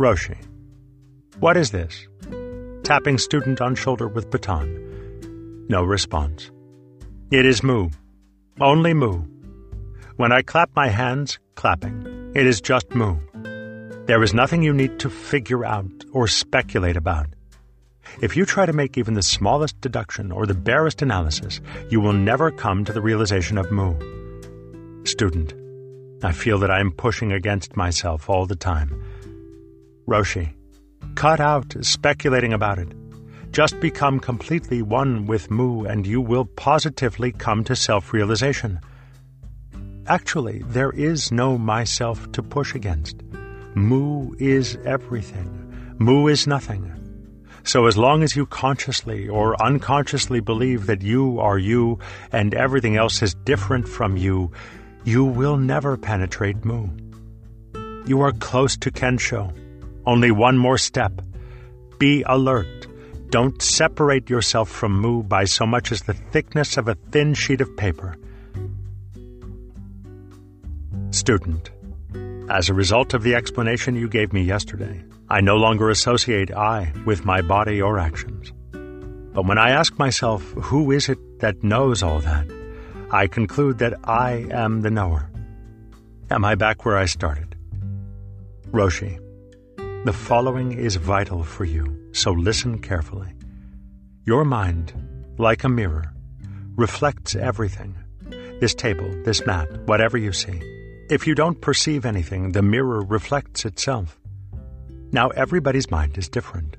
Roshi. What is this? Tapping student on shoulder with baton. No response. It is Mu. Only Mu. When I clap my hands, clapping. It is just Mu. There is nothing you need to figure out or speculate about. If you try to make even the smallest deduction or the barest analysis, you will never come to the realization of Mu. Student, I feel that I am pushing against myself all the time. Roshi, cut out speculating about it. Just become completely one with Mu and you will positively come to self realization. Actually, there is no myself to push against. Mu is everything. Mu is nothing. So as long as you consciously or unconsciously believe that you are you and everything else is different from you, you will never penetrate Mu. You are close to Kensho. Only one more step. Be alert. Don't separate yourself from Mu by so much as the thickness of a thin sheet of paper. Student. As a result of the explanation you gave me yesterday, I no longer associate I with my body or actions. But when I ask myself, who is it that knows all that? I conclude that I am the knower. Am I back where I started? Roshi, the following is vital for you, so listen carefully. Your mind, like a mirror, reflects everything this table, this mat, whatever you see. If you don't perceive anything, the mirror reflects itself. Now, everybody's mind is different.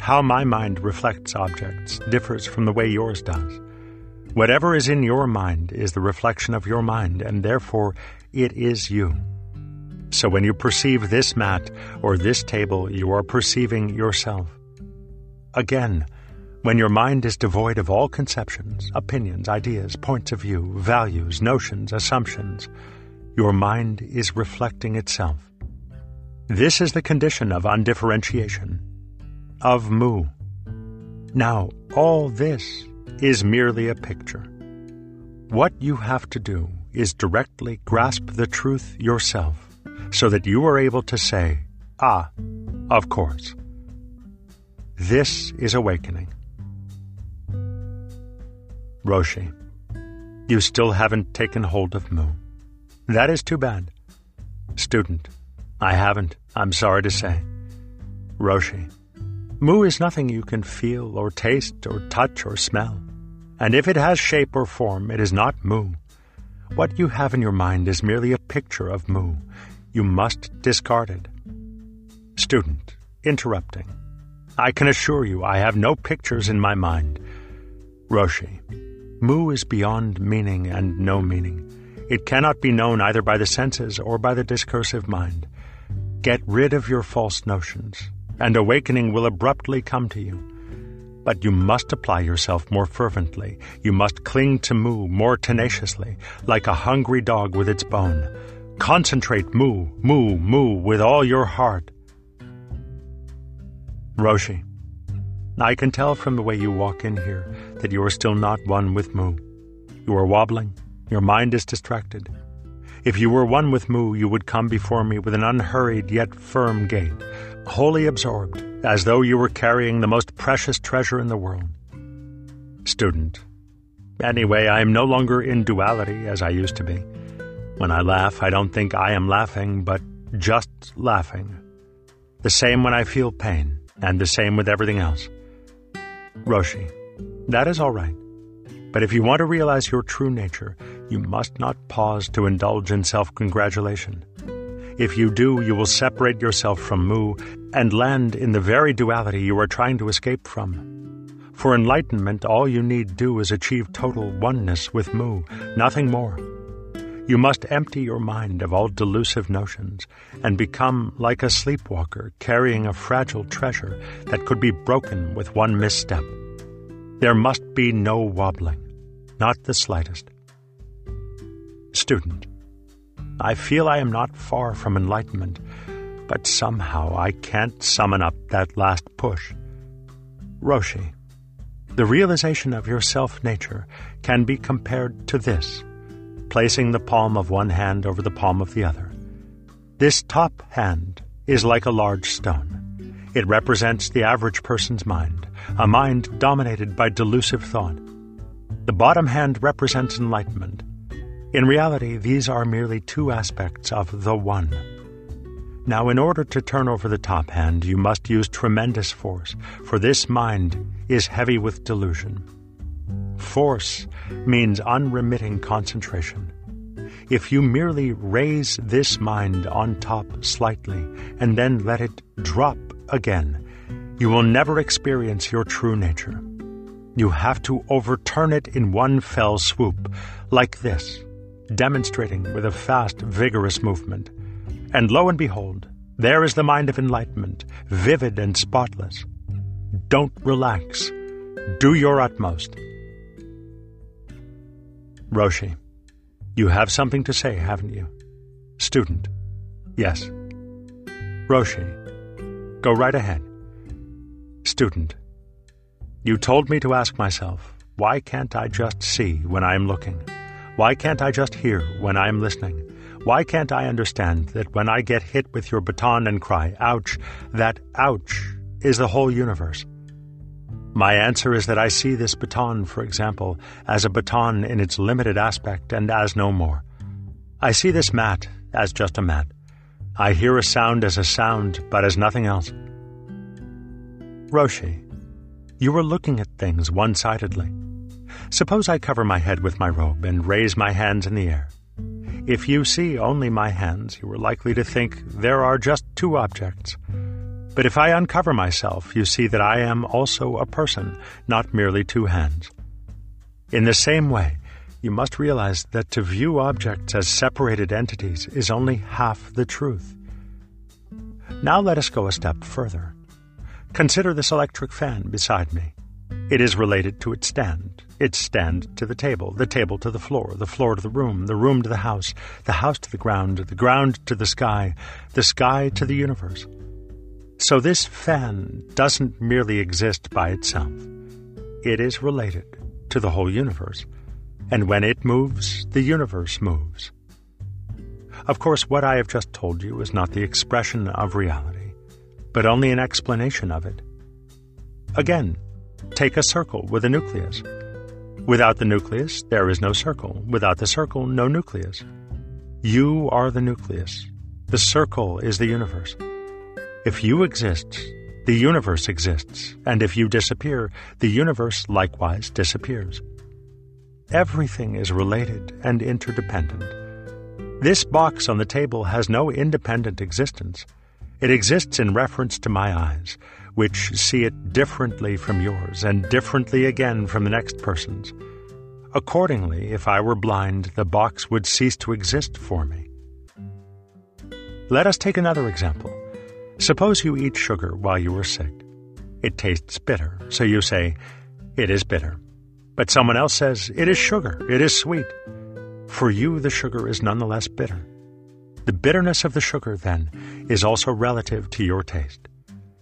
How my mind reflects objects differs from the way yours does. Whatever is in your mind is the reflection of your mind, and therefore it is you. So when you perceive this mat or this table, you are perceiving yourself. Again, when your mind is devoid of all conceptions, opinions, ideas, points of view, values, notions, assumptions, your mind is reflecting itself. This is the condition of undifferentiation, of Mu. Now, all this is merely a picture. What you have to do is directly grasp the truth yourself so that you are able to say, Ah, of course. This is awakening. Roshi, you still haven't taken hold of Mu. That is too bad. Student, I haven't, I'm sorry to say. Roshi, Mu is nothing you can feel or taste or touch or smell. And if it has shape or form, it is not Mu. What you have in your mind is merely a picture of Mu. You must discard it. Student, interrupting. I can assure you I have no pictures in my mind. Roshi, Mu is beyond meaning and no meaning. It cannot be known either by the senses or by the discursive mind. Get rid of your false notions, and awakening will abruptly come to you. But you must apply yourself more fervently. You must cling to Mu more tenaciously, like a hungry dog with its bone. Concentrate Mu, Mu, Mu with all your heart. Roshi, I can tell from the way you walk in here that you are still not one with Mu. You are wobbling. Your mind is distracted. If you were one with Mu, you would come before me with an unhurried yet firm gait, wholly absorbed, as though you were carrying the most precious treasure in the world. Student. Anyway, I am no longer in duality as I used to be. When I laugh, I don't think I am laughing, but just laughing. The same when I feel pain, and the same with everything else. Roshi, that is all right. But if you want to realize your true nature, you must not pause to indulge in self congratulation. If you do, you will separate yourself from Mu and land in the very duality you are trying to escape from. For enlightenment, all you need do is achieve total oneness with Mu, nothing more. You must empty your mind of all delusive notions and become like a sleepwalker carrying a fragile treasure that could be broken with one misstep. There must be no wobbling, not the slightest. Student. I feel I am not far from enlightenment, but somehow I can't summon up that last push. Roshi, the realization of your self nature can be compared to this placing the palm of one hand over the palm of the other. This top hand is like a large stone. It represents the average person's mind, a mind dominated by delusive thought. The bottom hand represents enlightenment. In reality, these are merely two aspects of the One. Now, in order to turn over the top hand, you must use tremendous force, for this mind is heavy with delusion. Force means unremitting concentration. If you merely raise this mind on top slightly and then let it drop again, you will never experience your true nature. You have to overturn it in one fell swoop, like this, demonstrating with a fast, vigorous movement. And lo and behold, there is the mind of enlightenment, vivid and spotless. Don't relax. Do your utmost. Roshi. You have something to say, haven't you? Student. Yes. Roshi. Go right ahead. Student. You told me to ask myself, why can't I just see when I am looking? Why can't I just hear when I am listening? Why can't I understand that when I get hit with your baton and cry, ouch, that ouch is the whole universe? My answer is that I see this baton, for example, as a baton in its limited aspect and as no more. I see this mat as just a mat. I hear a sound as a sound, but as nothing else. Roshi, you are looking at things one sidedly. Suppose I cover my head with my robe and raise my hands in the air. If you see only my hands, you are likely to think there are just two objects. But if I uncover myself, you see that I am also a person, not merely two hands. In the same way, you must realize that to view objects as separated entities is only half the truth. Now let us go a step further. Consider this electric fan beside me. It is related to its stand, its stand to the table, the table to the floor, the floor to the room, the room to the house, the house to the ground, the ground to the sky, the sky to the universe. So this fan doesn't merely exist by itself. It is related to the whole universe. And when it moves, the universe moves. Of course, what I have just told you is not the expression of reality, but only an explanation of it. Again, take a circle with a nucleus. Without the nucleus, there is no circle. Without the circle, no nucleus. You are the nucleus. The circle is the universe. If you exist, the universe exists, and if you disappear, the universe likewise disappears. Everything is related and interdependent. This box on the table has no independent existence. It exists in reference to my eyes, which see it differently from yours and differently again from the next person's. Accordingly, if I were blind, the box would cease to exist for me. Let us take another example. Suppose you eat sugar while you are sick. It tastes bitter, so you say, It is bitter. But someone else says, It is sugar, it is sweet. For you, the sugar is nonetheless bitter. The bitterness of the sugar, then, is also relative to your taste.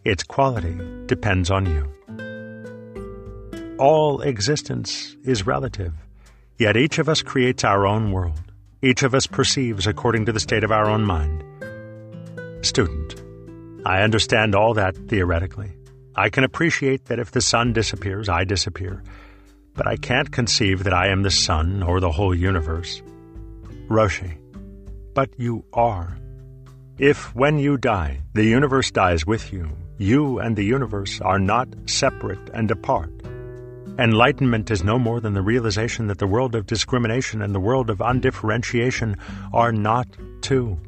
Its quality depends on you. All existence is relative, yet each of us creates our own world. Each of us perceives according to the state of our own mind. Student, I understand all that theoretically. I can appreciate that if the sun disappears, I disappear. But I can't conceive that I am the sun or the whole universe. Roshi. But you are. If, when you die, the universe dies with you, you and the universe are not separate and apart. Enlightenment is no more than the realization that the world of discrimination and the world of undifferentiation are not two.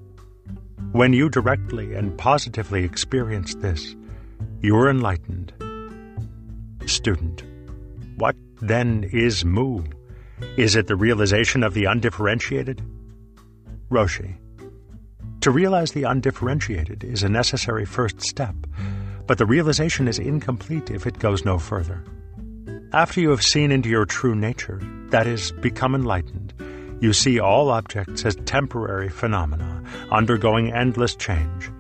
When you directly and positively experience this, you are enlightened. Student, what then is Mu? Is it the realization of the undifferentiated? Roshi, to realize the undifferentiated is a necessary first step, but the realization is incomplete if it goes no further. After you have seen into your true nature, that is, become enlightened, you see all objects as temporary phenomena, undergoing endless change.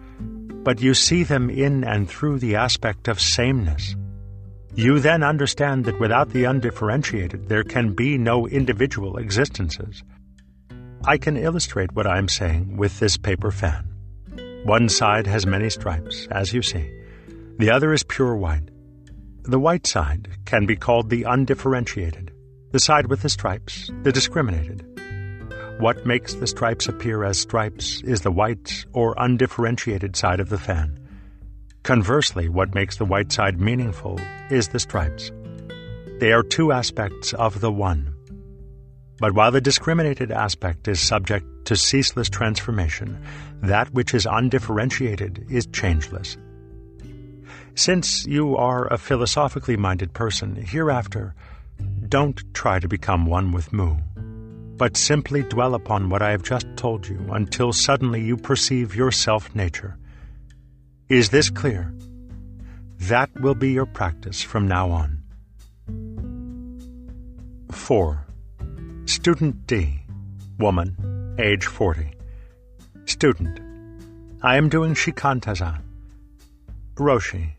But you see them in and through the aspect of sameness. You then understand that without the undifferentiated, there can be no individual existences. I can illustrate what I am saying with this paper fan. One side has many stripes, as you see. The other is pure white. The white side can be called the undifferentiated, the side with the stripes, the discriminated. What makes the stripes appear as stripes is the white or undifferentiated side of the fan. Conversely, what makes the white side meaningful is the stripes. They are two aspects of the one. But while the discriminated aspect is subject to ceaseless transformation, that which is undifferentiated is changeless. Since you are a philosophically minded person, hereafter, don't try to become one with Mu, but simply dwell upon what I have just told you until suddenly you perceive your self nature is this clear? That will be your practice from now on. 4. Student D. Woman, age 40. Student. I am doing Shikantaza. Roshi.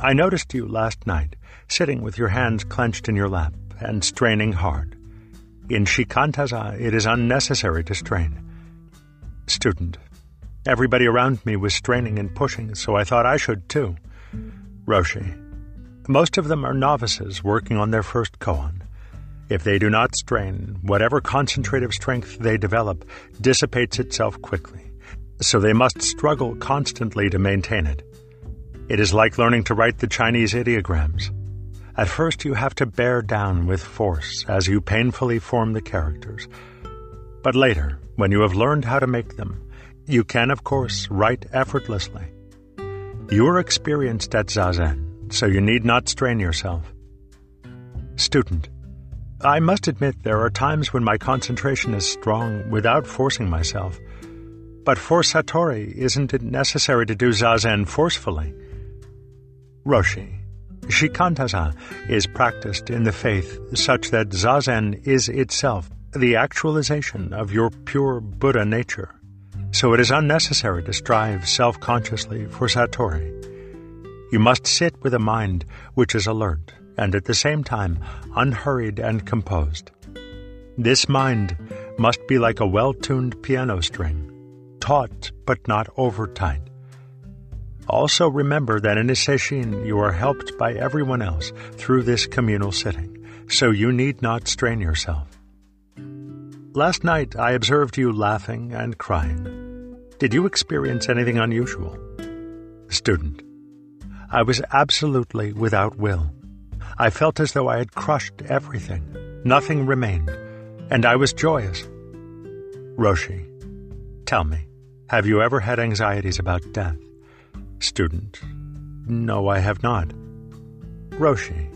I noticed you last night, sitting with your hands clenched in your lap and straining hard. In Shikantaza, it is unnecessary to strain. Student. Everybody around me was straining and pushing, so I thought I should too. Roshi. Most of them are novices working on their first koan. If they do not strain, whatever concentrative strength they develop dissipates itself quickly, so they must struggle constantly to maintain it. It is like learning to write the Chinese ideograms. At first, you have to bear down with force as you painfully form the characters. But later, when you have learned how to make them, you can, of course, write effortlessly. You are experienced at Zazen, so you need not strain yourself. Student. I must admit there are times when my concentration is strong without forcing myself. But for Satori, isn't it necessary to do Zazen forcefully? Roshi. Shikantaza is practiced in the faith such that Zazen is itself the actualization of your pure Buddha nature so it is unnecessary to strive self consciously for Satori. You must sit with a mind which is alert and at the same time unhurried and composed. This mind must be like a well tuned piano string, taut but not over tight. Also remember that in a sesshin you are helped by everyone else through this communal sitting, so you need not strain yourself. Last night I observed you laughing and crying. Did you experience anything unusual? Student. I was absolutely without will. I felt as though I had crushed everything. Nothing remained. And I was joyous. Roshi. Tell me, have you ever had anxieties about death? Student. No, I have not. Roshi.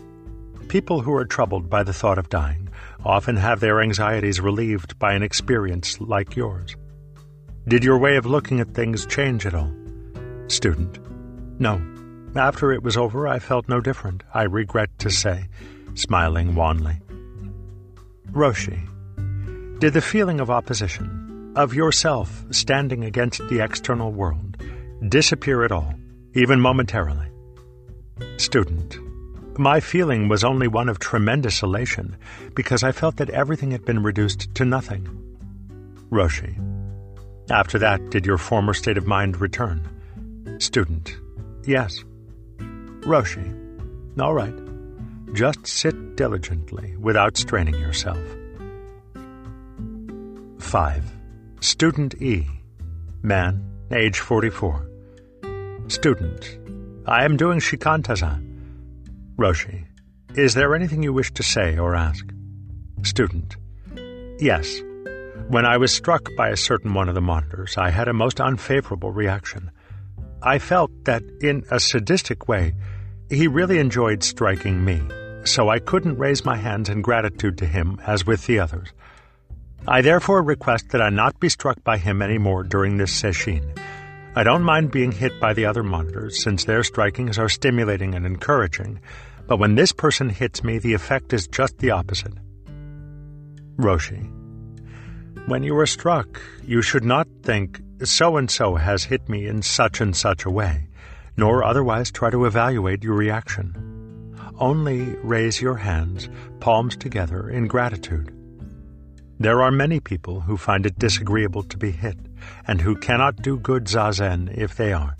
People who are troubled by the thought of dying often have their anxieties relieved by an experience like yours. Did your way of looking at things change at all? Student. No. After it was over, I felt no different, I regret to say, smiling wanly. Roshi. Did the feeling of opposition, of yourself standing against the external world, disappear at all, even momentarily? Student. My feeling was only one of tremendous elation, because I felt that everything had been reduced to nothing. Roshi. After that, did your former state of mind return? Student. Yes. Roshi. All right. Just sit diligently without straining yourself. 5. Student E. Man, age 44. Student. I am doing Shikantaza. Roshi, is there anything you wish to say or ask? Student. Yes. When I was struck by a certain one of the monitors, I had a most unfavorable reaction. I felt that, in a sadistic way, he really enjoyed striking me, so I couldn't raise my hands in gratitude to him as with the others. I therefore request that I not be struck by him any more during this sesshin. I don't mind being hit by the other monitors, since their strikings are stimulating and encouraging, but when this person hits me, the effect is just the opposite. Roshi. When you are struck, you should not think, so and so has hit me in such and such a way, nor otherwise try to evaluate your reaction. Only raise your hands, palms together, in gratitude. There are many people who find it disagreeable to be hit. And who cannot do good zazen if they are.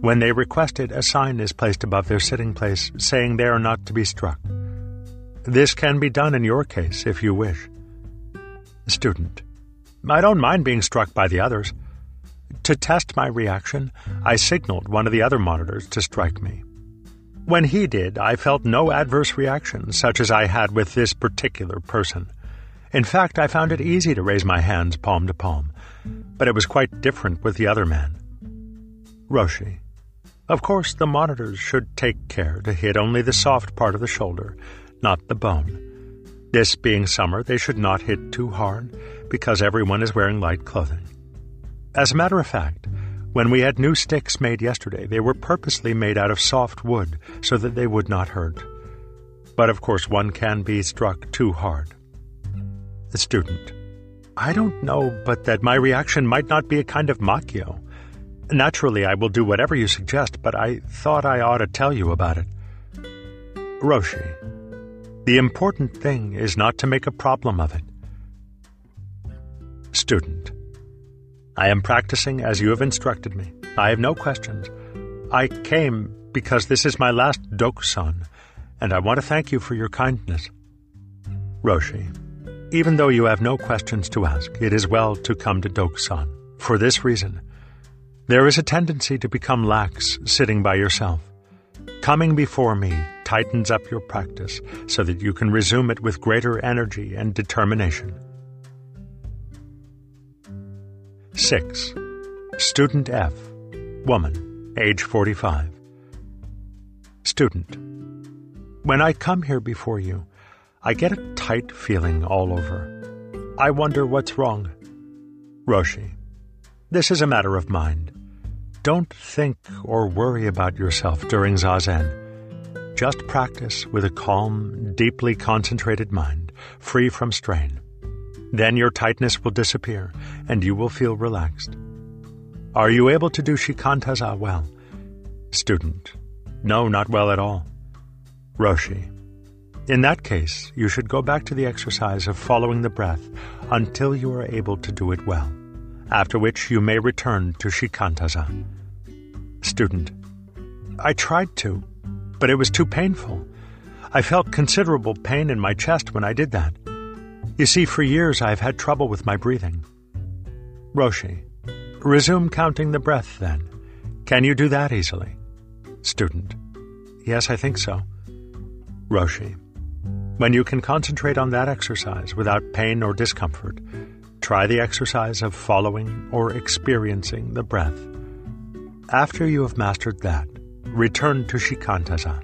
When they request it, a sign is placed above their sitting place saying they are not to be struck. This can be done in your case if you wish. Student. I don't mind being struck by the others. To test my reaction, I signaled one of the other monitors to strike me. When he did, I felt no adverse reaction such as I had with this particular person. In fact, I found it easy to raise my hands palm to palm, but it was quite different with the other man. Roshi. Of course, the monitors should take care to hit only the soft part of the shoulder, not the bone. This being summer, they should not hit too hard because everyone is wearing light clothing. As a matter of fact, when we had new sticks made yesterday, they were purposely made out of soft wood so that they would not hurt. But of course, one can be struck too hard. The student. I don't know, but that my reaction might not be a kind of makyo. Naturally, I will do whatever you suggest, but I thought I ought to tell you about it. Roshi, the important thing is not to make a problem of it. Student, I am practicing as you have instructed me. I have no questions. I came because this is my last dokusan, and I want to thank you for your kindness. Roshi, even though you have no questions to ask, it is well to come to Dokusan. For this reason, there is a tendency to become lax sitting by yourself. Coming before me tightens up your practice so that you can resume it with greater energy and determination. 6. Student F. Woman, age 45. Student. When I come here before you, I get a tight feeling all over. I wonder what's wrong. Roshi. This is a matter of mind. Don't think or worry about yourself during Zazen. Just practice with a calm, deeply concentrated mind, free from strain. Then your tightness will disappear and you will feel relaxed. Are you able to do Shikantaza ah, well? Student. No, not well at all. Roshi. In that case, you should go back to the exercise of following the breath until you are able to do it well after which you may return to Shikantaza. Student. I tried to, but it was too painful. I felt considerable pain in my chest when I did that. You see, for years I've had trouble with my breathing. Roshi. Resume counting the breath, then. Can you do that easily? Student. Yes, I think so. Roshi. When you can concentrate on that exercise without pain or discomfort, Try the exercise of following or experiencing the breath. After you have mastered that, return to Shikantaza.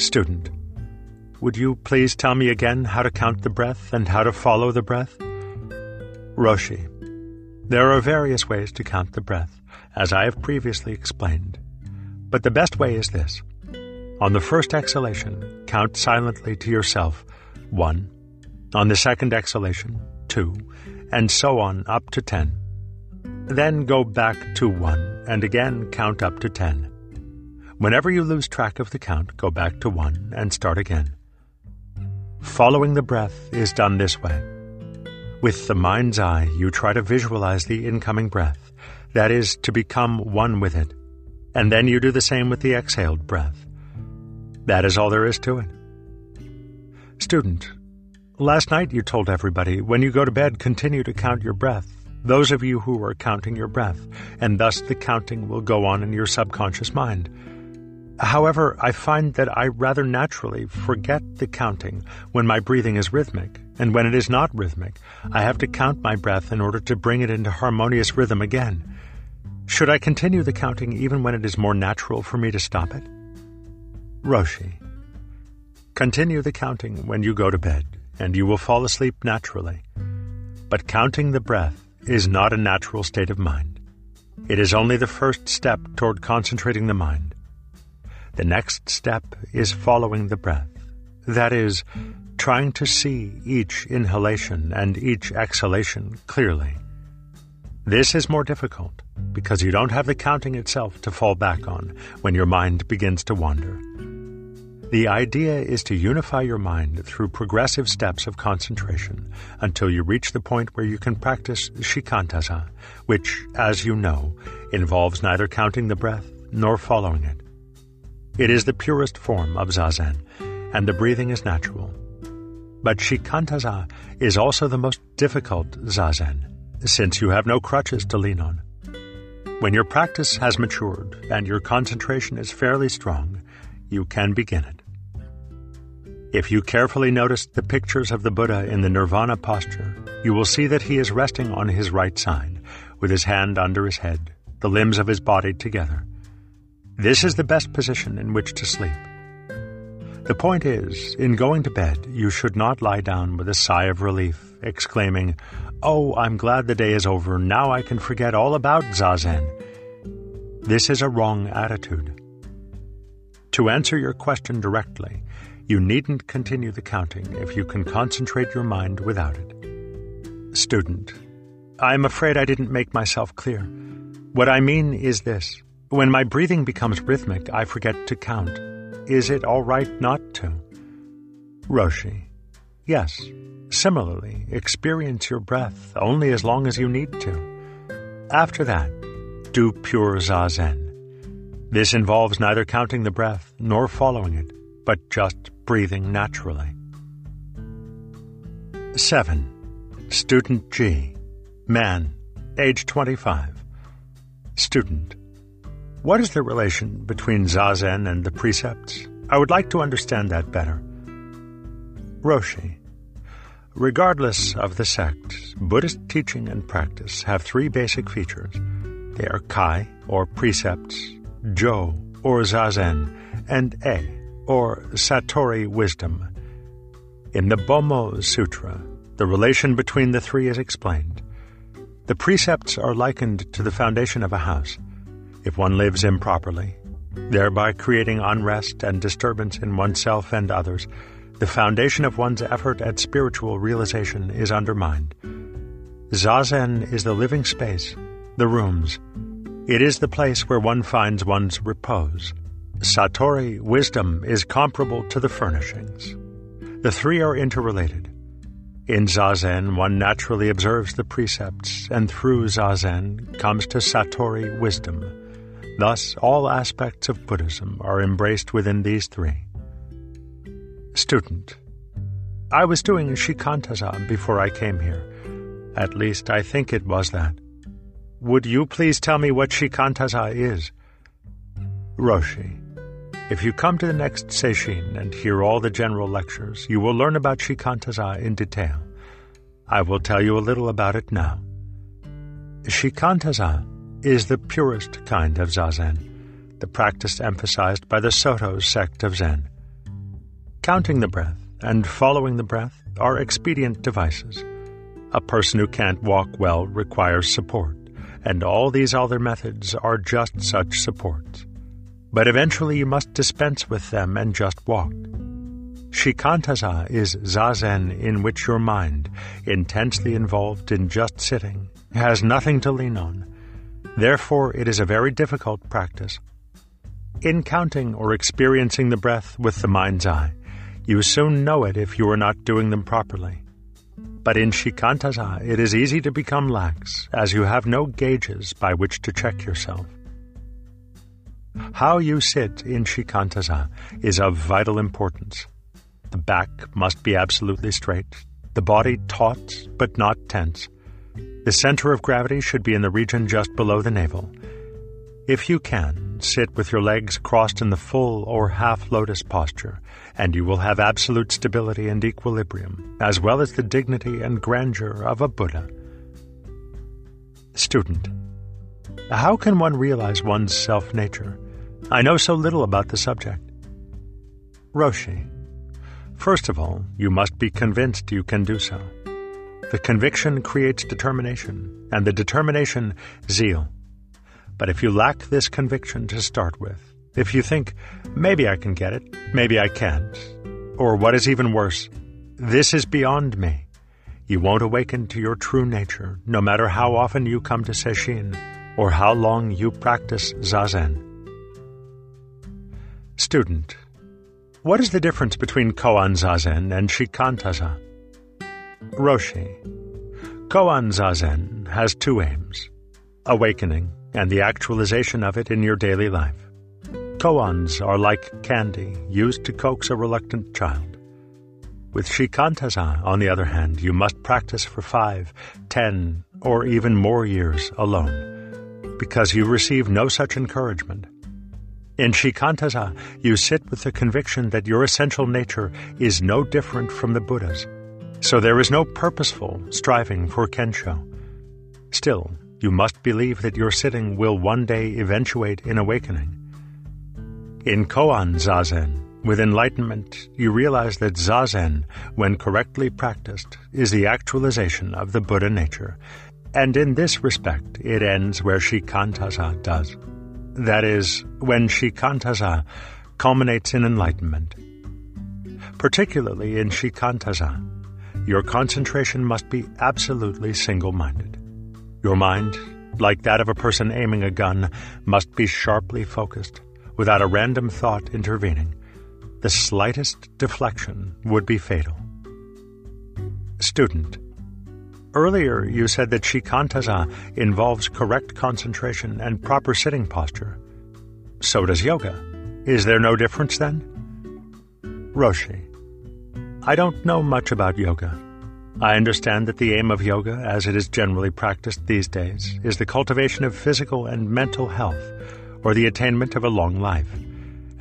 Student, would you please tell me again how to count the breath and how to follow the breath? Roshi, there are various ways to count the breath, as I have previously explained. But the best way is this. On the first exhalation, count silently to yourself one. On the second exhalation, 2, and so on up to 10. Then go back to 1 and again count up to 10. Whenever you lose track of the count, go back to 1 and start again. Following the breath is done this way. With the mind's eye, you try to visualize the incoming breath, that is, to become one with it, and then you do the same with the exhaled breath. That is all there is to it. Student, Last night you told everybody, when you go to bed, continue to count your breath. Those of you who are counting your breath, and thus the counting will go on in your subconscious mind. However, I find that I rather naturally forget the counting when my breathing is rhythmic, and when it is not rhythmic, I have to count my breath in order to bring it into harmonious rhythm again. Should I continue the counting even when it is more natural for me to stop it? Roshi. Continue the counting when you go to bed and you will fall asleep naturally. But counting the breath is not a natural state of mind. It is only the first step toward concentrating the mind. The next step is following the breath. That is, trying to see each inhalation and each exhalation clearly. This is more difficult because you don't have the counting itself to fall back on when your mind begins to wander. The idea is to unify your mind through progressive steps of concentration until you reach the point where you can practice shikantaza, which, as you know, involves neither counting the breath nor following it. It is the purest form of zazen, and the breathing is natural. But shikantaza is also the most difficult zazen, since you have no crutches to lean on. When your practice has matured and your concentration is fairly strong, you can begin it. If you carefully notice the pictures of the Buddha in the nirvana posture, you will see that he is resting on his right side, with his hand under his head, the limbs of his body together. This is the best position in which to sleep. The point is, in going to bed, you should not lie down with a sigh of relief, exclaiming, Oh, I'm glad the day is over, now I can forget all about Zazen. This is a wrong attitude. To answer your question directly, you needn't continue the counting if you can concentrate your mind without it. Student, I'm afraid I didn't make myself clear. What I mean is this. When my breathing becomes rhythmic, I forget to count. Is it all right not to? Roshi, yes. Similarly, experience your breath only as long as you need to. After that, do pure zazen. This involves neither counting the breath nor following it, but just breathing naturally. 7. Student G. Man, age 25. Student. What is the relation between Zazen and the precepts? I would like to understand that better. Roshi. Regardless of the sect, Buddhist teaching and practice have three basic features. They are Kai, or precepts, Jo, or Zazen, and E, or Satori wisdom. In the Bommo Sutra, the relation between the three is explained. The precepts are likened to the foundation of a house. If one lives improperly, thereby creating unrest and disturbance in oneself and others, the foundation of one's effort at spiritual realization is undermined. Zazen is the living space, the rooms, it is the place where one finds one's repose. Satori wisdom is comparable to the furnishings. The three are interrelated. In Zazen, one naturally observes the precepts, and through Zazen comes to Satori wisdom. Thus, all aspects of Buddhism are embraced within these three. Student. I was doing Shikantaza before I came here. At least, I think it was that. Would you please tell me what shikantaza is? Roshi. If you come to the next Sesshin and hear all the general lectures, you will learn about shikantaza in detail. I will tell you a little about it now. Shikantaza is the purest kind of zazen, the practice emphasized by the Soto sect of Zen. Counting the breath and following the breath are expedient devices. A person who can't walk well requires support and all these other methods are just such supports. But eventually you must dispense with them and just walk. Shikantaza is zazen in which your mind, intensely involved in just sitting, has nothing to lean on. Therefore, it is a very difficult practice. In counting or experiencing the breath with the mind's eye, you soon know it if you are not doing them properly. But in shikantaza, it is easy to become lax, as you have no gauges by which to check yourself. How you sit in shikantaza is of vital importance. The back must be absolutely straight, the body taut but not tense. The center of gravity should be in the region just below the navel. If you can, sit with your legs crossed in the full or half lotus posture, and you will have absolute stability and equilibrium, as well as the dignity and grandeur of a Buddha. Student. How can one realize one's self nature? I know so little about the subject. Roshi. First of all, you must be convinced you can do so. The conviction creates determination, and the determination, zeal. But if you lack this conviction to start with, if you think, maybe I can get it, maybe I can't, or what is even worse, this is beyond me, you won't awaken to your true nature, no matter how often you come to Sesshin or how long you practice Zazen. Student, What is the difference between Koan Zazen and Shikantaza? Roshi. Koan Zazen has two aims awakening and the actualization of it in your daily life. Koans are like candy used to coax a reluctant child. With Shikantaza, on the other hand, you must practice for five, ten, or even more years alone, because you receive no such encouragement. In Shikantaza, you sit with the conviction that your essential nature is no different from the Buddha's, so there is no purposeful striving for Kensho. Still, you must believe that your sitting will one day eventuate in awakening. In Koan Zazen, with enlightenment, you realize that Zazen, when correctly practiced, is the actualization of the Buddha nature, and in this respect it ends where Shikantaza does. That is, when Shikantaza culminates in enlightenment. Particularly in Shikantaza, your concentration must be absolutely single-minded. Your mind, like that of a person aiming a gun, must be sharply focused, without a random thought intervening the slightest deflection would be fatal. Student. Earlier, you said that Shikantaza involves correct concentration and proper sitting posture. So does yoga. Is there no difference then? Roshi. I don't know much about yoga. I understand that the aim of yoga, as it is generally practiced these days, is the cultivation of physical and mental health, or the attainment of a long life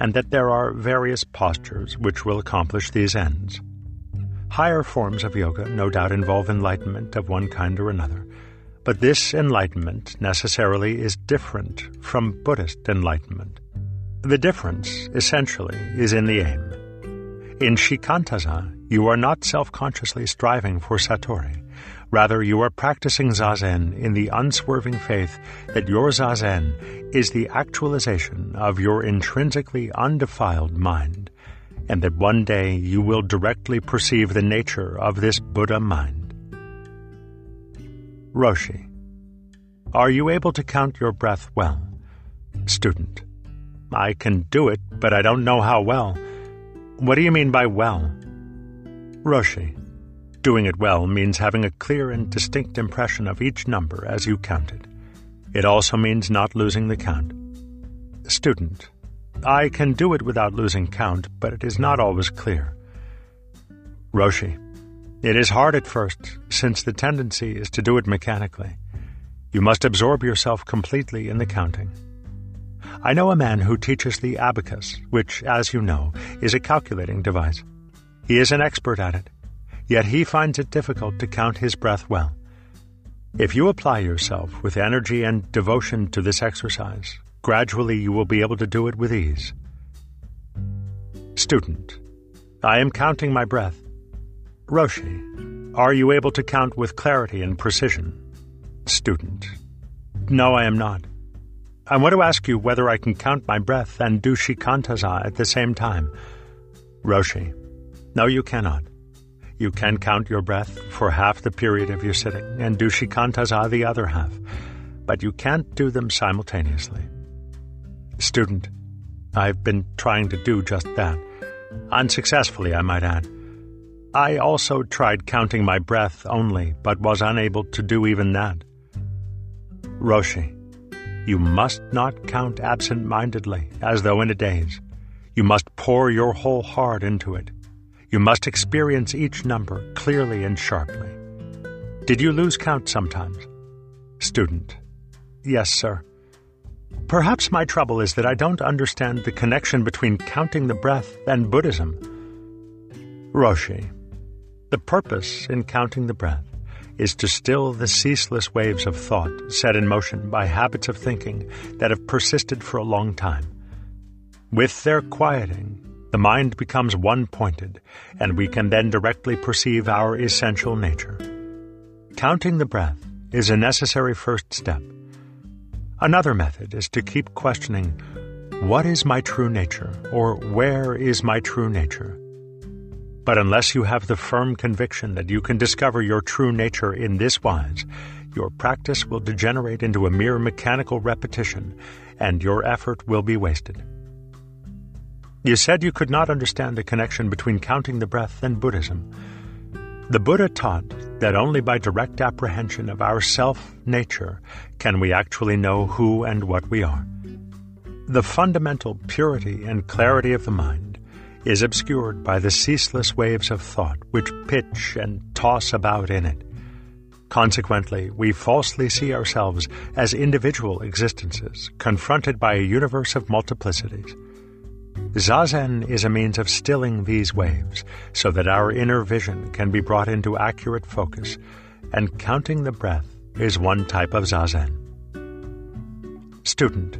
and that there are various postures which will accomplish these ends. Higher forms of yoga no doubt involve enlightenment of one kind or another, but this enlightenment necessarily is different from Buddhist enlightenment. The difference, essentially, is in the aim. In Shikantaza, you are not self-consciously striving for Satori. Rather, you are practicing Zazen in the unswerving faith that your Zazen is the actualization of your intrinsically undefiled mind, and that one day you will directly perceive the nature of this Buddha mind. Roshi. Are you able to count your breath well? Student. I can do it, but I don't know how well. What do you mean by well? Roshi. Doing it well means having a clear and distinct impression of each number as you count it. It also means not losing the count. Student. I can do it without losing count, but it is not always clear. Roshi. It is hard at first, since the tendency is to do it mechanically. You must absorb yourself completely in the counting. I know a man who teaches the abacus, which, as you know, is a calculating device. He is an expert at it yet he finds it difficult to count his breath well. If you apply yourself with energy and devotion to this exercise, gradually you will be able to do it with ease. Student. I am counting my breath. Roshi. Are you able to count with clarity and precision? Student. No, I am not. I want to ask you whether I can count my breath and do shikantaza at the same time. Roshi. No, you cannot. You can count your breath for half the period of your sitting and do shikantaza the other half, but you can't do them simultaneously. Student, I've been trying to do just that. Unsuccessfully, I might add. I also tried counting my breath only, but was unable to do even that. Roshi, you must not count absent-mindedly, as though in a daze. You must pour your whole heart into it. You must experience each number clearly and sharply. Did you lose count sometimes? Student. Yes, sir. Perhaps my trouble is that I don't understand the connection between counting the breath and Buddhism. Roshi. The purpose in counting the breath is to still the ceaseless waves of thought set in motion by habits of thinking that have persisted for a long time. With their quieting, the mind becomes one-pointed, and we can then directly perceive our essential nature. Counting the breath is a necessary first step. Another method is to keep questioning, what is my true nature, or where is my true nature? But unless you have the firm conviction that you can discover your true nature in this wise, your practice will degenerate into a mere mechanical repetition, and your effort will be wasted. You said you could not understand the connection between counting the breath and Buddhism. The Buddha taught that only by direct apprehension of our self nature can we actually know who and what we are. The fundamental purity and clarity of the mind is obscured by the ceaseless waves of thought which pitch and toss about in it. Consequently, we falsely see ourselves as individual existences confronted by a universe of multiplicities. Zazen is a means of stilling these waves so that our inner vision can be brought into accurate focus, and counting the breath is one type of Zazen. Student,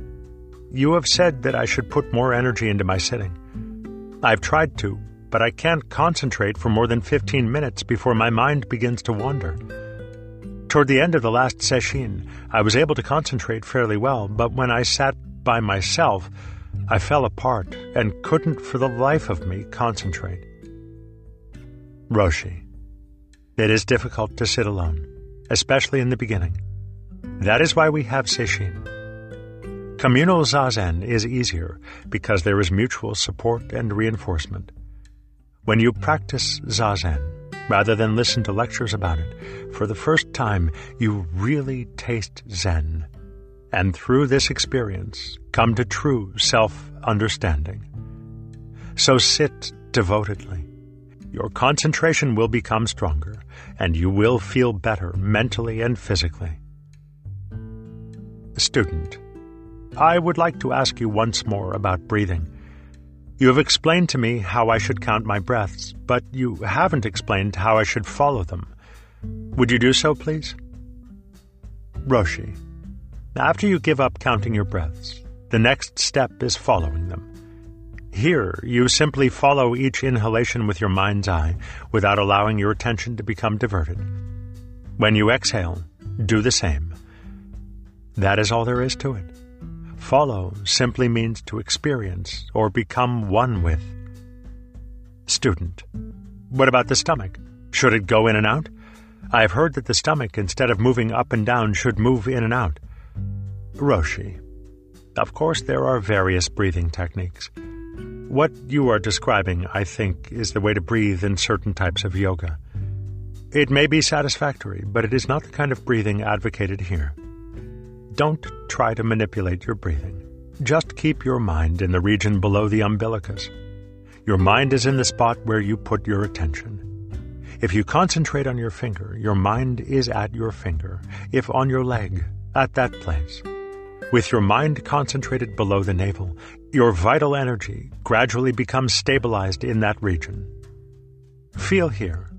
you have said that I should put more energy into my sitting. I've tried to, but I can't concentrate for more than 15 minutes before my mind begins to wander. Toward the end of the last session, I was able to concentrate fairly well, but when I sat by myself, I fell apart and couldn't for the life of me concentrate. Roshi. It is difficult to sit alone, especially in the beginning. That is why we have Sesshin. Communal Zazen is easier because there is mutual support and reinforcement. When you practice Zazen, rather than listen to lectures about it. For the first time, you really taste Zen. And through this experience, come to true self understanding. So sit devotedly. Your concentration will become stronger, and you will feel better mentally and physically. Student, I would like to ask you once more about breathing. You have explained to me how I should count my breaths, but you haven't explained how I should follow them. Would you do so, please? Roshi. After you give up counting your breaths, the next step is following them. Here, you simply follow each inhalation with your mind's eye without allowing your attention to become diverted. When you exhale, do the same. That is all there is to it. Follow simply means to experience or become one with. Student. What about the stomach? Should it go in and out? I have heard that the stomach, instead of moving up and down, should move in and out. Roshi. Of course, there are various breathing techniques. What you are describing, I think, is the way to breathe in certain types of yoga. It may be satisfactory, but it is not the kind of breathing advocated here. Don't try to manipulate your breathing. Just keep your mind in the region below the umbilicus. Your mind is in the spot where you put your attention. If you concentrate on your finger, your mind is at your finger. If on your leg, at that place. With your mind concentrated below the navel, your vital energy gradually becomes stabilized in that region. Feel here,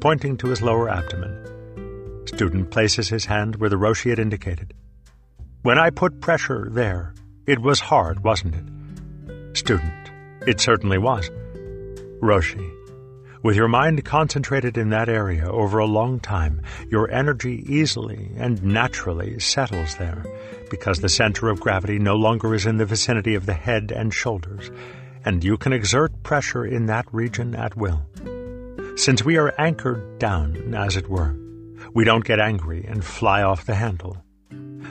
pointing to his lower abdomen. Student places his hand where the Roshi had indicated. When I put pressure there, it was hard, wasn't it? Student. It certainly was. Roshi. With your mind concentrated in that area over a long time, your energy easily and naturally settles there because the center of gravity no longer is in the vicinity of the head and shoulders, and you can exert pressure in that region at will. Since we are anchored down, as it were, we don't get angry and fly off the handle.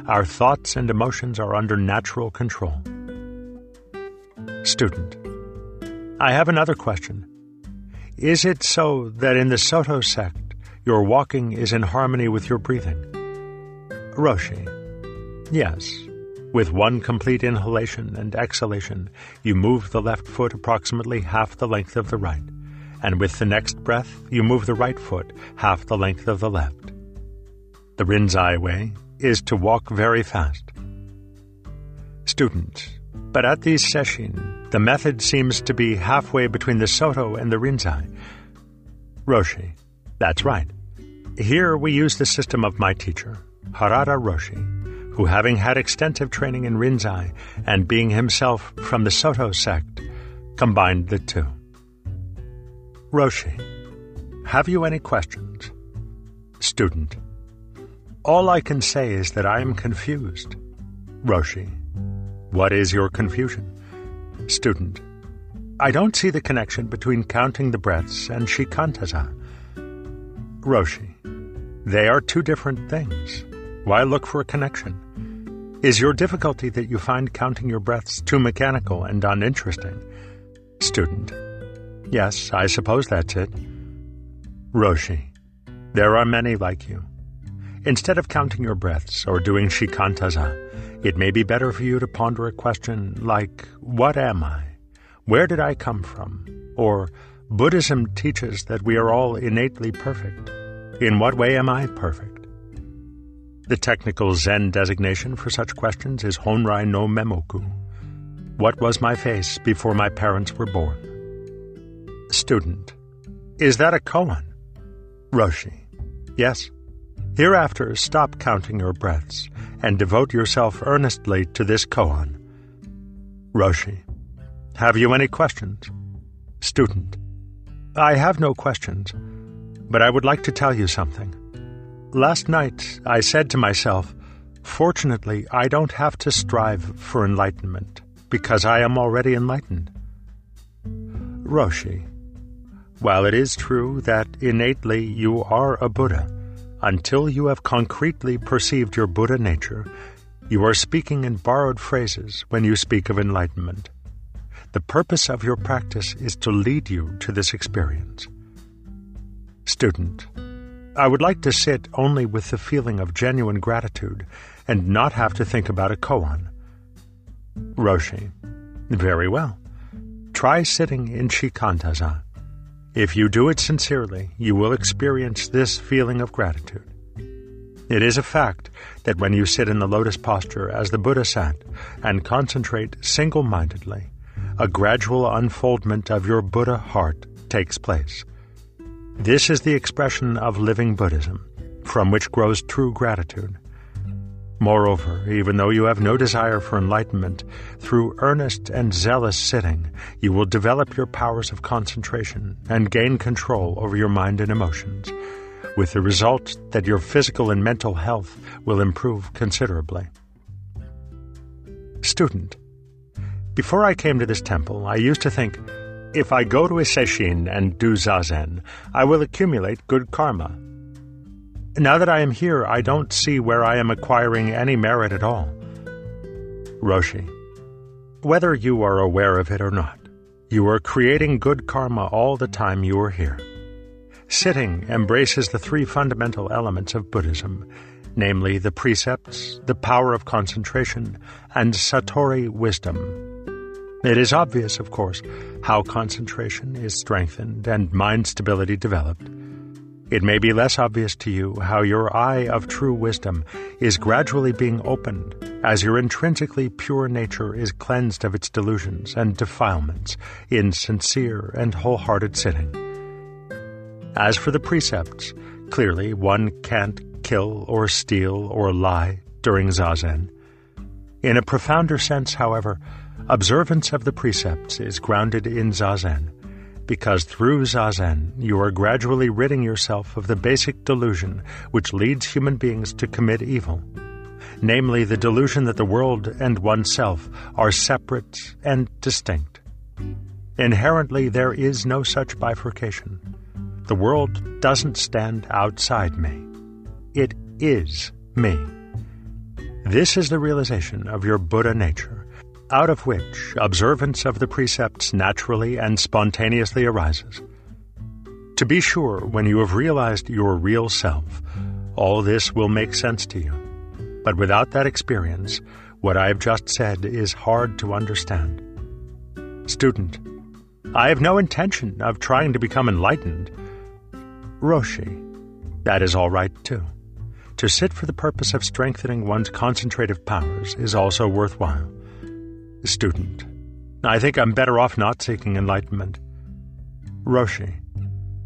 Our thoughts and emotions are under natural control. Student. I have another question. Is it so that in the Soto sect, your walking is in harmony with your breathing? Roshi. Yes. With one complete inhalation and exhalation, you move the left foot approximately half the length of the right, and with the next breath, you move the right foot half the length of the left. The Rinzai way is to walk very fast. Student, but at these sessions, the method seems to be halfway between the Soto and the Rinzai. Roshi, that's right. Here we use the system of my teacher, Harada Roshi, who having had extensive training in Rinzai and being himself from the Soto sect, combined the two. Roshi, have you any questions? Student, all I can say is that I am confused. Roshi. What is your confusion? Student. I don't see the connection between counting the breaths and shikantaza. Roshi. They are two different things. Why look for a connection? Is your difficulty that you find counting your breaths too mechanical and uninteresting? Student. Yes, I suppose that's it. Roshi. There are many like you. Instead of counting your breaths or doing shikantaza, it may be better for you to ponder a question like, What am I? Where did I come from? Or, Buddhism teaches that we are all innately perfect. In what way am I perfect? The technical Zen designation for such questions is Honrai no Memoku. What was my face before my parents were born? Student. Is that a koan? Roshi. Yes. Hereafter stop counting your breaths and devote yourself earnestly to this koan. Roshi. Have you any questions? Student. I have no questions, but I would like to tell you something. Last night I said to myself, Fortunately, I don't have to strive for enlightenment, because I am already enlightened. Roshi. While it is true that innately you are a Buddha, until you have concretely perceived your Buddha nature, you are speaking in borrowed phrases when you speak of enlightenment. The purpose of your practice is to lead you to this experience. Student, I would like to sit only with the feeling of genuine gratitude and not have to think about a koan. Roshi, very well. Try sitting in shikantaza. If you do it sincerely, you will experience this feeling of gratitude. It is a fact that when you sit in the lotus posture as the Buddha sat and concentrate single mindedly, a gradual unfoldment of your Buddha heart takes place. This is the expression of living Buddhism, from which grows true gratitude. Moreover, even though you have no desire for enlightenment, through earnest and zealous sitting, you will develop your powers of concentration and gain control over your mind and emotions, with the result that your physical and mental health will improve considerably. Student before I came to this temple, I used to think, if I go to a sesshin and do zazen, I will accumulate good karma. Now that I am here, I don't see where I am acquiring any merit at all. Roshi, whether you are aware of it or not, you are creating good karma all the time you are here. Sitting embraces the three fundamental elements of Buddhism, namely the precepts, the power of concentration, and Satori wisdom, it is obvious, of course, how concentration is strengthened and mind stability developed. It may be less obvious to you how your eye of true wisdom is gradually being opened as your intrinsically pure nature is cleansed of its delusions and defilements in sincere and wholehearted sitting. As for the precepts, clearly one can't kill or steal or lie during zazen. In a profounder sense, however, Observance of the precepts is grounded in Zazen, because through Zazen you are gradually ridding yourself of the basic delusion which leads human beings to commit evil, namely the delusion that the world and oneself are separate and distinct. Inherently, there is no such bifurcation. The world doesn't stand outside me. It is me. This is the realization of your Buddha nature out of which observance of the precepts naturally and spontaneously arises. To be sure, when you have realized your real self, all this will make sense to you. But without that experience, what I have just said is hard to understand. Student, I have no intention of trying to become enlightened. Roshi, that is all right too. To sit for the purpose of strengthening one's concentrative powers is also worthwhile. Student. I think I'm better off not seeking enlightenment. Roshi.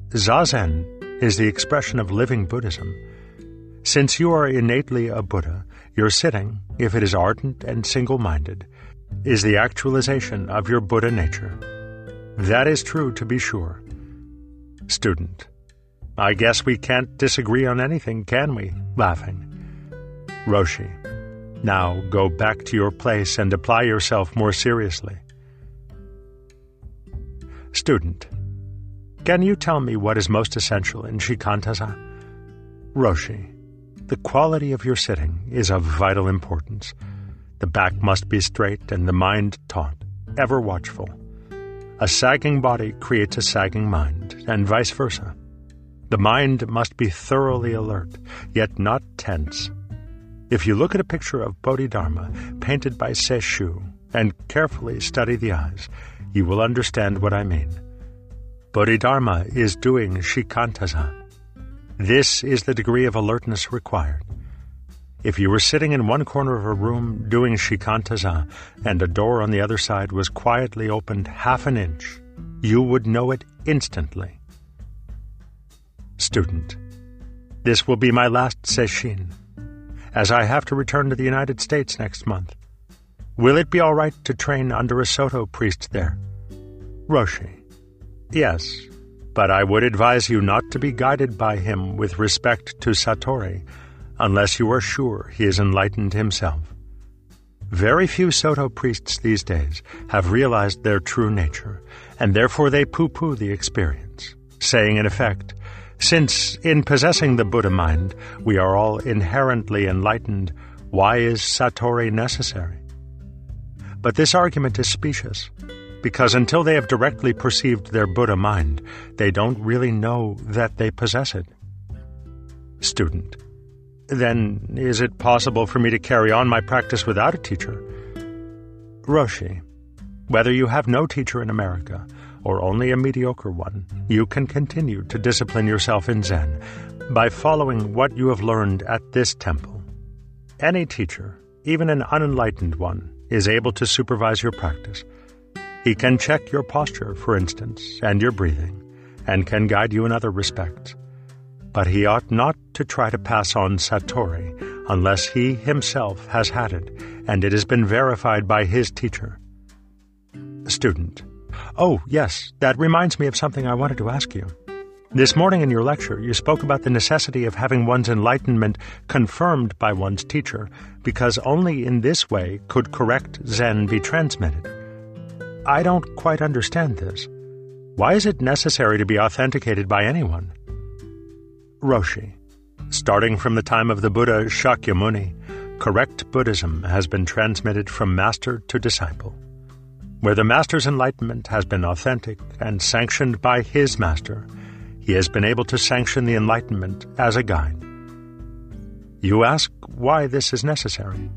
Zazen is the expression of living Buddhism. Since you are innately a Buddha, your sitting, if it is ardent and single minded, is the actualization of your Buddha nature. That is true, to be sure. Student. I guess we can't disagree on anything, can we? Laughing. Roshi. Now go back to your place and apply yourself more seriously. Student, can you tell me what is most essential in Shikantaza? Roshi, the quality of your sitting is of vital importance. The back must be straight and the mind taut, ever watchful. A sagging body creates a sagging mind, and vice versa. The mind must be thoroughly alert, yet not tense. If you look at a picture of Bodhidharma painted by Sesshu and carefully study the eyes, you will understand what I mean. Bodhidharma is doing shikantaza. This is the degree of alertness required. If you were sitting in one corner of a room doing shikantaza and a door on the other side was quietly opened half an inch, you would know it instantly. Student. This will be my last sesshin, as I have to return to the United States next month. Will it be all right to train under a Soto priest there? Roshi. Yes, but I would advise you not to be guided by him with respect to Satori unless you are sure he is enlightened himself. Very few Soto priests these days have realized their true nature, and therefore they poo poo the experience, saying in effect, Since in possessing the Buddha mind we are all inherently enlightened, why is Satori necessary? But this argument is specious, because until they have directly perceived their Buddha mind, they don't really know that they possess it. Student. Then is it possible for me to carry on my practice without a teacher? Roshi, whether you have no teacher in America or only a mediocre one, you can continue to discipline yourself in Zen by following what you have learned at this temple. Any teacher, even an unenlightened one, is able to supervise your practice. He can check your posture, for instance, and your breathing, and can guide you in other respects but he ought not to try to pass on Satori unless he himself has had it and it has been verified by his teacher. Student. Oh, yes, that reminds me of something I wanted to ask you. This morning in your lecture, you spoke about the necessity of having one's enlightenment confirmed by one's teacher, because only in this way could correct Zen be transmitted. I don't quite understand this. Why is it necessary to be authenticated by anyone? Roshi. Starting from the time of the Buddha Shakyamuni, correct Buddhism has been transmitted from master to disciple. Where the master's enlightenment has been authentic and sanctioned by his master, he has been able to sanction the enlightenment as a guide. You ask why this is necessary.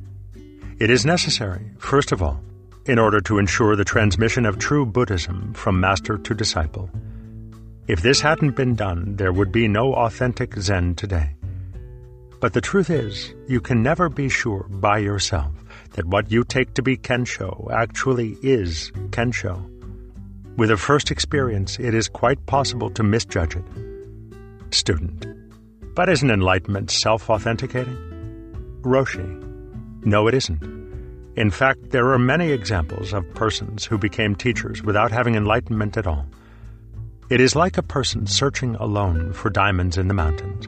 It is necessary, first of all, in order to ensure the transmission of true Buddhism from master to disciple. If this hadn't been done, there would be no authentic Zen today. But the truth is, you can never be sure by yourself that what you take to be Kensho actually is Kensho. With a first experience, it is quite possible to misjudge it. Student. But isn't enlightenment self authenticating? Roshi. No, it isn't. In fact, there are many examples of persons who became teachers without having enlightenment at all. It is like a person searching alone for diamonds in the mountains.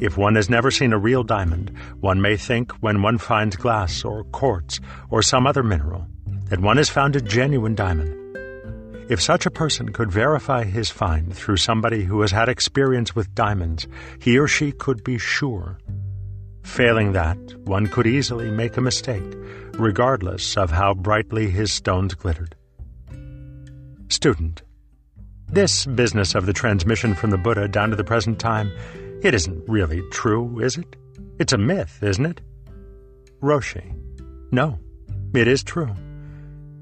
If one has never seen a real diamond, one may think when one finds glass or quartz or some other mineral that one has found a genuine diamond. If such a person could verify his find through somebody who has had experience with diamonds, he or she could be sure. Failing that, one could easily make a mistake, regardless of how brightly his stones glittered. Student this business of the transmission from the Buddha down to the present time, it isn't really true, is it? It's a myth, isn't it? Roshi. No, it is true.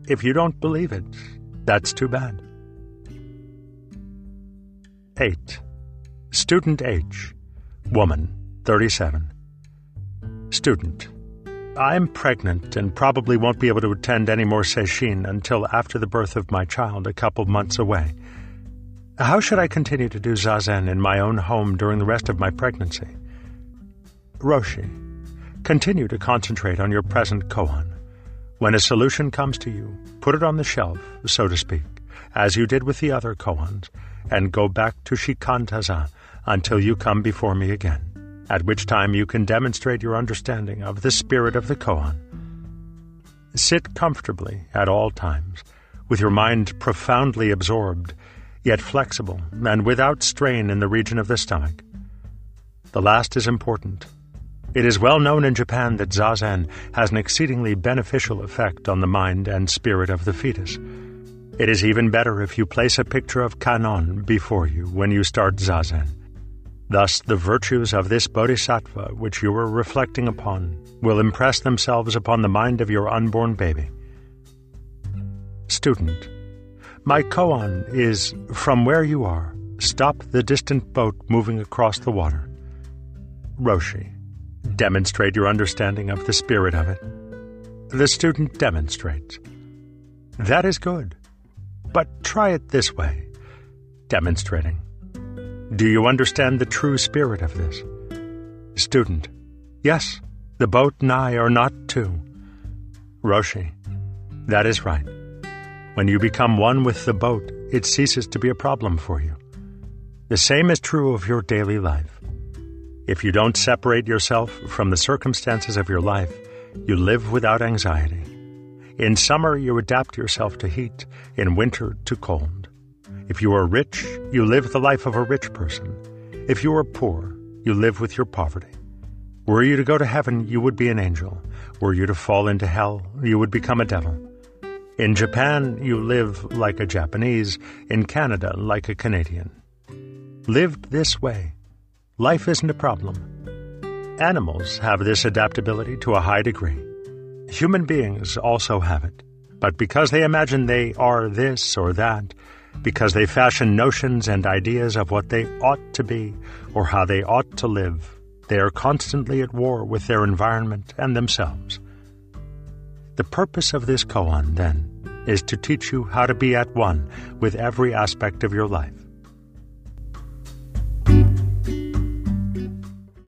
If you don't believe it, that's too bad. 8. Student H. Woman, 37. Student. I'm pregnant and probably won't be able to attend any more sesshin until after the birth of my child a couple months away. How should I continue to do zazen in my own home during the rest of my pregnancy? Roshi, continue to concentrate on your present koan. When a solution comes to you, put it on the shelf, so to speak, as you did with the other koans, and go back to shikantaza until you come before me again, at which time you can demonstrate your understanding of the spirit of the koan. Sit comfortably at all times, with your mind profoundly absorbed yet flexible and without strain in the region of the stomach. The last is important. It is well known in Japan that zazen has an exceedingly beneficial effect on the mind and spirit of the fetus. It is even better if you place a picture of Kannon before you when you start Zazen. Thus, the virtues of this bodhisattva which you are reflecting upon will impress themselves upon the mind of your unborn baby. Student, my koan is from where you are, stop the distant boat moving across the water. Roshi, demonstrate your understanding of the spirit of it. The student demonstrates. That is good. But try it this way demonstrating. Do you understand the true spirit of this? Student. Yes, the boat and I are not two. Roshi. That is right. When you become one with the boat, it ceases to be a problem for you. The same is true of your daily life. If you don't separate yourself from the circumstances of your life, you live without anxiety. In summer, you adapt yourself to heat, in winter, to cold. If you are rich, you live the life of a rich person. If you are poor, you live with your poverty. Were you to go to heaven, you would be an angel. Were you to fall into hell, you would become a devil. In Japan, you live like a Japanese. In Canada, like a Canadian. Lived this way, life isn't a problem. Animals have this adaptability to a high degree. Human beings also have it. But because they imagine they are this or that, because they fashion notions and ideas of what they ought to be or how they ought to live, they are constantly at war with their environment and themselves. The purpose of this koan, then, is to teach you how to be at one with every aspect of your life.